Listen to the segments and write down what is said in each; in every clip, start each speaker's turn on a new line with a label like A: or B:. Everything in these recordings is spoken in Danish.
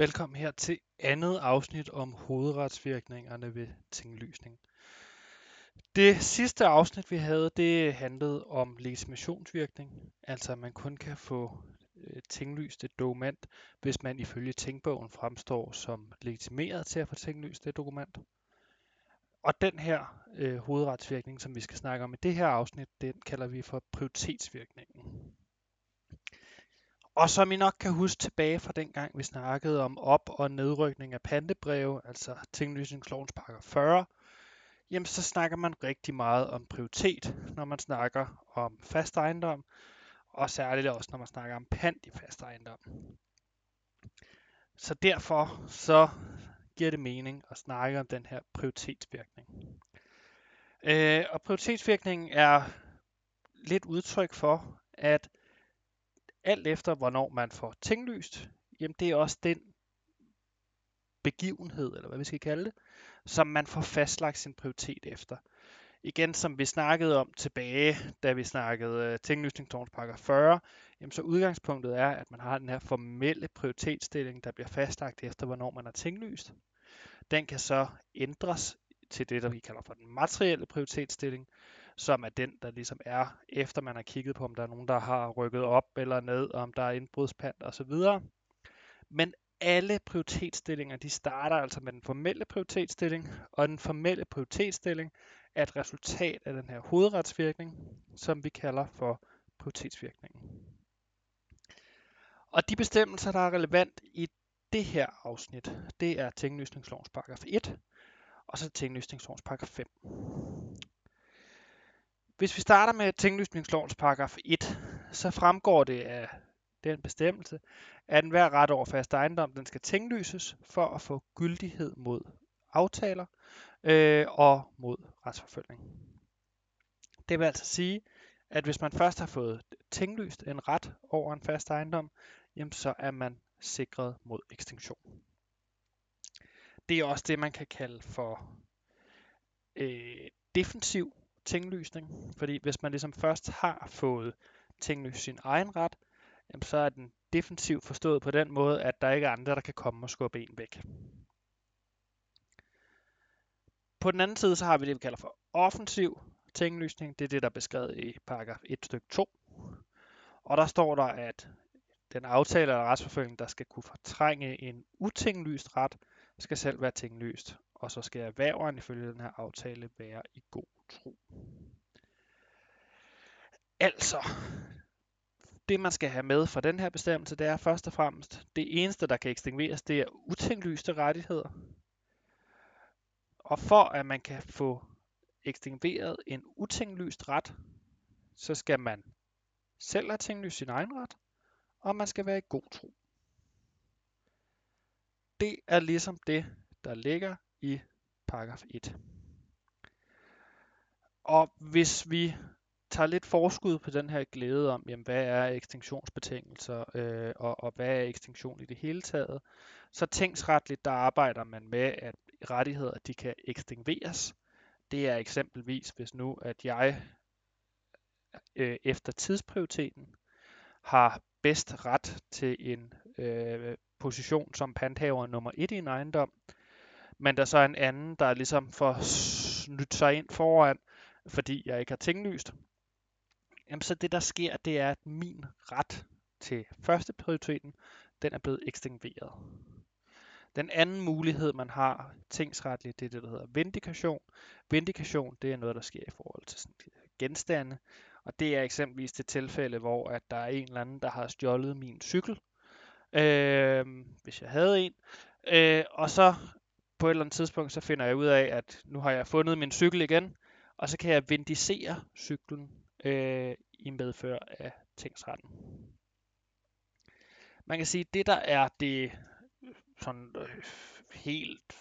A: Velkommen her til andet afsnit om hovedretsvirkningerne ved tinglysning. Det sidste afsnit vi havde, det handlede om legitimationsvirkning, altså at man kun kan få øh, tinglyst et dokument, hvis man ifølge tingbogen fremstår som legitimeret til at få tinglyst et dokument. Og den her øh, hovedretsvirkning, som vi skal snakke om i det her afsnit, den kalder vi for prioritetsvirkning. Og som I nok kan huske tilbage fra dengang, vi snakkede om op- og nedrykning af pantebreve, altså tinglysningslovens pakker 40, jamen så snakker man rigtig meget om prioritet, når man snakker om fast ejendom, og særligt også, når man snakker om pant i fast ejendom. Så derfor så giver det mening at snakke om den her prioritetsvirkning. Øh, og prioritetsvirkningen er lidt udtryk for, at alt efter hvornår man får tinglyst, jamen det er også den begivenhed, eller hvad vi skal kalde det, som man får fastlagt sin prioritet efter. Igen, som vi snakkede om tilbage, da vi snakkede øh, uh, tinglysningslovens 40, jamen så udgangspunktet er, at man har den her formelle prioritetsstilling, der bliver fastlagt efter, hvornår man er tinglyst. Den kan så ændres til det, der vi kalder for den materielle prioritetsstilling, som er den, der ligesom er, efter man har kigget på, om der er nogen, der har rykket op eller ned, om der er indbrudspant osv. Men alle prioritetsstillinger, de starter altså med den formelle prioritetsstilling, og den formelle prioritetsstilling er et resultat af den her hovedretsvirkning, som vi kalder for prioritetsvirkningen. Og de bestemmelser, der er relevant i det her afsnit, det er tinglysningslovens paragraf 1, og så tinglysningslovens paragraf 5. Hvis vi starter med tinglysningslovens paragraf 1, så fremgår det af den bestemmelse, at enhver ret over fast ejendom, den skal tinglyses for at få gyldighed mod aftaler øh, og mod retsforfølgning. Det vil altså sige, at hvis man først har fået tinglyst en ret over en fast ejendom, jamen så er man sikret mod ekstinktion. Det er også det, man kan kalde for øh, defensiv tinglysning. Fordi hvis man ligesom først har fået tinglyst sin egen ret, jamen så er den defensivt forstået på den måde, at der ikke er andre, der kan komme og skubbe en væk. På den anden side, så har vi det, vi kalder for offensiv tinglysning. Det er det, der er beskrevet i paragraf 1 stykke 2. Og der står der, at den aftale eller retsforfølgning, der skal kunne fortrænge en utinglyst ret, skal selv være tinglyst. Og så skal erhververen ifølge den her aftale være i god tro. Altså, det man skal have med fra den her bestemmelse, det er først og fremmest, det eneste, der kan ekstingueres, det er utinglyste rettigheder. Og for at man kan få ekstingueret en utinglyst ret, så skal man selv have tinglyst sin egen ret, og man skal være i god tro. Det er ligesom det, der ligger i paragraf 1. Og hvis vi tager lidt forskud på den her glæde om, jamen, hvad er ekstinktionsbetingelser, øh, og, og hvad er ekstinktion i det hele taget, så tænksretligt, der arbejder man med, at rettigheder de kan ekstingueres. Det er eksempelvis, hvis nu, at jeg øh, efter tidsprioriteten har bedst ret til en øh, position som panthaver nummer 1 i en ejendom, men der så er en anden, der ligesom får snydt sig ind foran, fordi jeg ikke har tinglyst, jamen så det der sker, det er, at min ret til første prioriteten, den er blevet ekstingueret. Den anden mulighed, man har tingsretligt, det er det, der hedder vindikation. Vindikation, det er noget, der sker i forhold til sådan genstande, og det er eksempelvis det tilfælde, hvor at der er en eller anden, der har stjålet min cykel, øh, hvis jeg havde en, øh, og så på et eller andet tidspunkt, så finder jeg ud af, at nu har jeg fundet min cykel igen, og så kan jeg vindicere cyklen øh, i medfør af tingsretten. Man kan sige, at det der er det øh, sådan øh, helt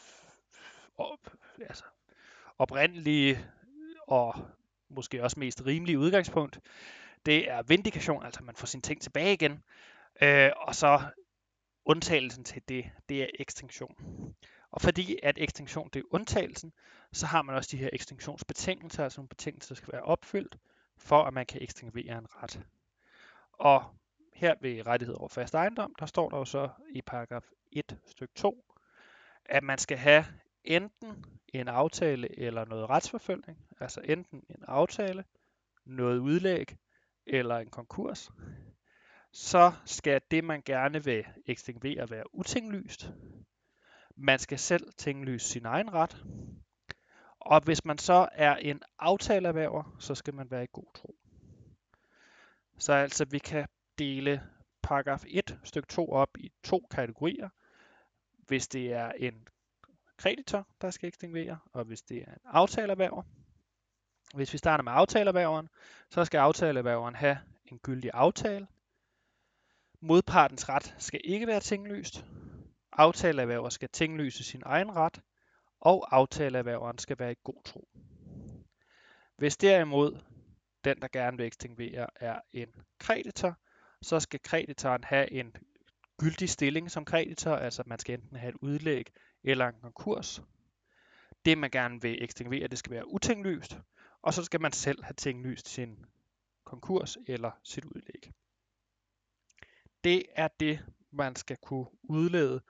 A: op, altså, oprindelige øh, og måske også mest rimelige udgangspunkt, det er vindikation, altså man får sine ting tilbage igen, øh, og så undtagelsen til det, det er ekstinktion. Og fordi at ekstinktion det er undtagelsen, så har man også de her ekstinktionsbetingelser, altså nogle betingelser, der skal være opfyldt, for at man kan ekstinguere en ret. Og her ved rettighed over fast ejendom, der står der jo så i paragraf 1 stykke 2, at man skal have enten en aftale eller noget retsforfølgning, altså enten en aftale, noget udlæg eller en konkurs, så skal det, man gerne vil ekstinguere, være utinglyst. Man skal selv tinglyse sin egen ret. Og hvis man så er en aftaleerhverver, så skal man være i god tro. Så altså, vi kan dele paragraf 1 stykke 2 op i to kategorier. Hvis det er en kreditor, der skal ekstinguere, og hvis det er en aftaleerhverver. Hvis vi starter med aftaleerhververen, så skal aftaleerhververen have en gyldig aftale. Modpartens ret skal ikke være tinglyst. Aftaleerhverver skal tinglyse sin egen ret, og aftaleerhververen skal være i god tro. Hvis derimod den, der gerne vil ekstinguere, er en kreditor, så skal kreditoren have en gyldig stilling som kreditor, altså man skal enten have et udlæg eller en konkurs. Det, man gerne vil ekstinguere, det skal være utinglyst, og så skal man selv have tinglyst sin konkurs eller sit udlæg. Det er det, man skal kunne udlede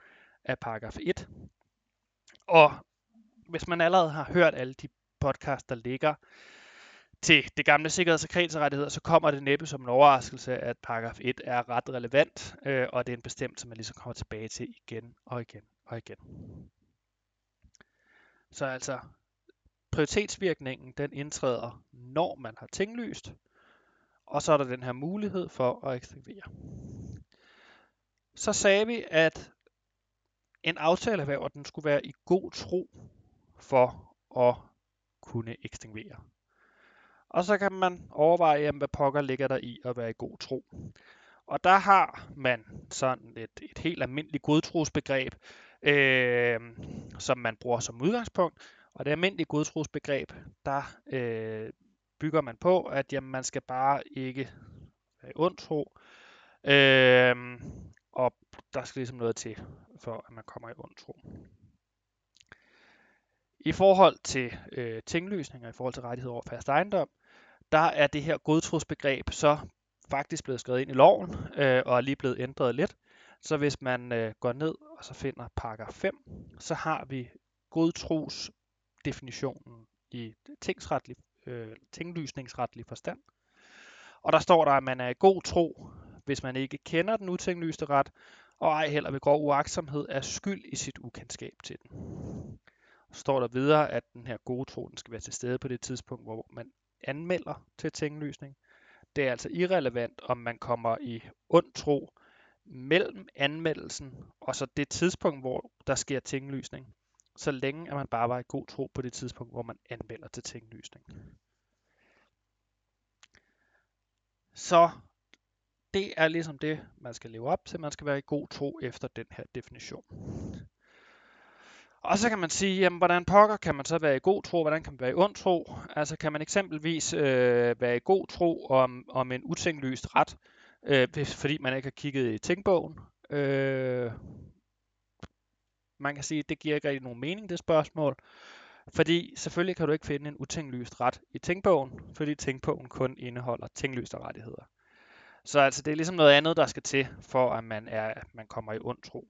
A: af paragraf 1. Og hvis man allerede har hørt alle de podcasts, der ligger til det gamle sikkerheds- og kredsrettigheder, så kommer det næppe som en overraskelse, at paragraf 1 er ret relevant, øh, og det er en bestemmelse, man ligesom kommer tilbage til igen og igen og igen. Så altså, prioritetsvirkningen, den indtræder, når man har tinglyst, og så er der den her mulighed for at eksekvere. Så sagde vi, at en aftaleerhverver, den skulle være i god tro for at kunne ekstinguere. Og så kan man overveje, jamen, hvad pokker ligger der i at være i god tro. Og der har man sådan et, et helt almindeligt godtrosbegreb, øh, som man bruger som udgangspunkt. Og det almindelige godtrosbegreb, der øh, bygger man på, at jamen, man skal bare ikke være ond tro. Øh, og der skal ligesom noget til, for at man kommer i ond tro. I forhold til øh, tingløsninger, i forhold til rettighed over fast ejendom, der er det her godtrosbegreb så faktisk blevet skrevet ind i loven, øh, og er lige blevet ændret lidt. Så hvis man øh, går ned og så finder paragraf 5, så har vi godtrosdefinitionen i tingsretlig, øh, tinglysningsretlig forstand. Og der står der, at man er i god tro, hvis man ikke kender den utinglyste ret, og ej heller ved grov uagtsomhed er skyld i sit ukendskab til den. Så står der videre, at den her gode tro den skal være til stede på det tidspunkt, hvor man anmelder til tinglysning. Det er altså irrelevant, om man kommer i ond tro mellem anmeldelsen og så det tidspunkt, hvor der sker tinglysning, så længe at man bare var i god tro på det tidspunkt, hvor man anmelder til tinglysning. Så det er ligesom det, man skal leve op til. Man skal være i god tro efter den her definition. Og så kan man sige, jamen, hvordan pokker kan man så være i god tro, hvordan kan man være i ond tro? Altså kan man eksempelvis øh, være i god tro om, om en utinglyst ret, øh, fordi man ikke har kigget i tænkbogen? Øh, man kan sige, at det giver ikke rigtig nogen mening, det spørgsmål. Fordi selvfølgelig kan du ikke finde en utinglyst ret i tænkbogen, fordi tænkbogen kun indeholder tinglyste rettigheder. Så altså, det er ligesom noget andet, der skal til, for at man, er, at man kommer i ond tro.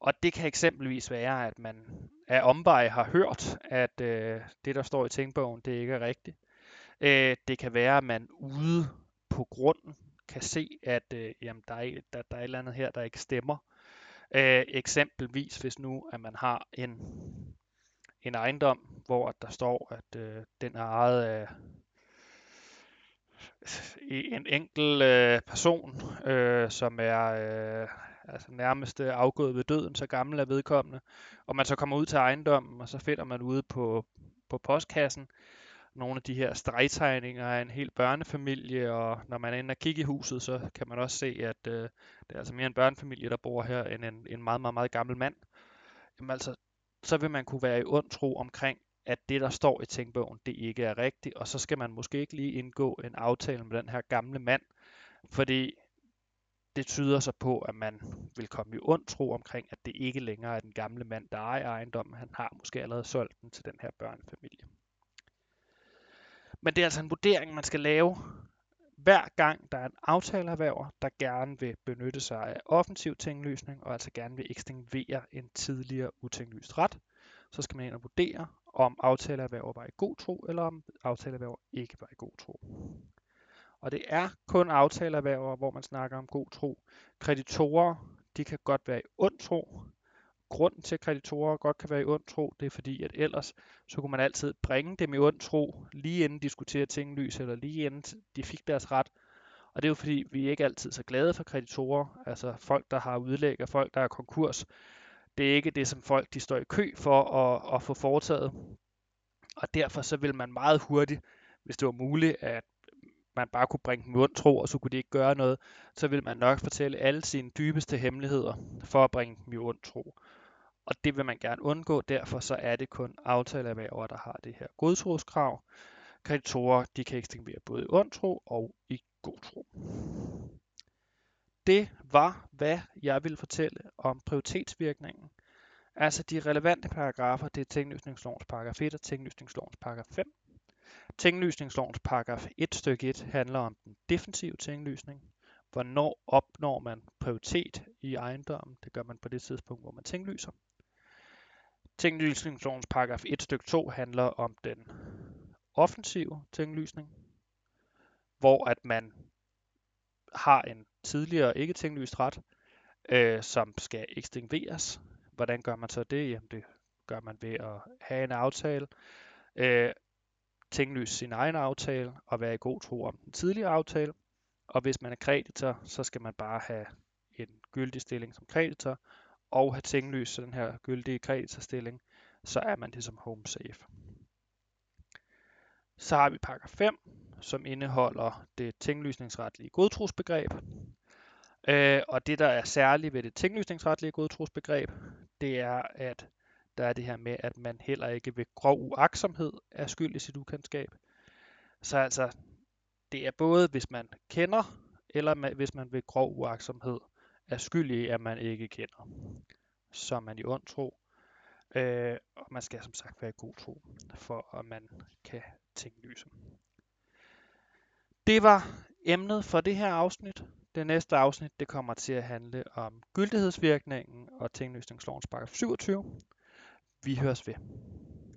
A: Og det kan eksempelvis være, at man af omveje har hørt, at øh, det, der står i tænkbogen, det ikke er rigtigt. Øh, det kan være, at man ude på grunden kan se, at øh, jamen, der, er, der, der er et eller andet her, der ikke stemmer. Øh, eksempelvis hvis nu, at man har en, en ejendom, hvor der står, at øh, den er ejet af en enkel øh, person, øh, som er øh, altså nærmest øh, afgået ved døden, så gammel er vedkommende, og man så kommer ud til ejendommen, og så finder man ude på, på postkassen nogle af de her stregtegninger af en hel børnefamilie, og når man er inde og kigge i huset, så kan man også se, at øh, det er altså mere en børnefamilie, der bor her, end en, en meget, meget, meget gammel mand. Jamen altså, så vil man kunne være i ond tro omkring, at det, der står i tænkbogen, det ikke er rigtigt, og så skal man måske ikke lige indgå en aftale med den her gamle mand, fordi det tyder så på, at man vil komme i ond tro omkring, at det ikke længere er den gamle mand, der ejer ejendommen. Han har måske allerede solgt den til den her børnefamilie. Men det er altså en vurdering, man skal lave. hver gang der er en aftaleerhverver, der gerne vil benytte sig af offensiv tinglysning, og altså gerne vil ekstinguere en tidligere utinglyst ret, så skal man ind og vurdere, om aftaleerhverver var i god tro, eller om aftaleerhverver ikke var i god tro. Og det er kun aftaleerhverver, hvor man snakker om god tro. Kreditorer, de kan godt være i ond tro. Grunden til, at kreditorer godt kan være i ond tro, det er fordi, at ellers så kunne man altid bringe dem i ond tro, lige inden de skulle til at lys, eller lige inden de fik deres ret. Og det er jo fordi, vi er ikke altid så glade for kreditorer, altså folk, der har udlæg og folk, der er konkurs. Det er ikke det, som folk de står i kø for at, at få foretaget. Og derfor så vil man meget hurtigt, hvis det var muligt, at man bare kunne bringe dem i tro, og så kunne de ikke gøre noget, så vil man nok fortælle alle sine dybeste hemmeligheder for at bringe dem i ond tro. Og det vil man gerne undgå, derfor så er det kun aftaleerhverver, der har det her godtroskrav. Kreditorer, de kan ekstinguere både i ond tro og i god tro. Det var, hvad jeg ville fortælle om prioritetsvirkningen. Altså de relevante paragrafer, det er tinglysningslovens paragraf 1 og tinglysningslovens paragraf 5. Tinglysningslovens paragraf 1 stykke 1 handler om den defensive tinglysning. Hvornår opnår man prioritet i ejendommen? Det gør man på det tidspunkt, hvor man tinglyser. Tinglysningslovens paragraf 1 stykke 2 handler om den offensive tinglysning, hvor at man har en tidligere ikke tinglyst ret, øh, som skal ekstingueres. Hvordan gør man så det? Jamen det gør man ved at have en aftale, øh, tinglyse sin egen aftale og være i god tro om den tidligere aftale. Og hvis man er kreditor, så skal man bare have en gyldig stilling som kreditor og have tinglyst den her gyldige kreditorstilling, så er man ligesom home safe. Så har vi paragraf 5, som indeholder det tinglysningsretlige godtrosbegreb. Øh, og det, der er særligt ved det tinglysningsretlige godtrosbegreb, det er, at der er det her med, at man heller ikke ved grov uaksomhed er skyld i sit ukendskab. Så altså, det er både, hvis man kender, eller hvis man ved grov uaksomhed er skyld i, at man ikke kender. Så er man i ond tro. Øh, og man skal som sagt være i god tro, for at man kan tinglyse. Det var emnet for det her afsnit. Det næste afsnit det kommer til at handle om gyldighedsvirkningen og tinglysningslovens paragraf 27. Vi høres ved.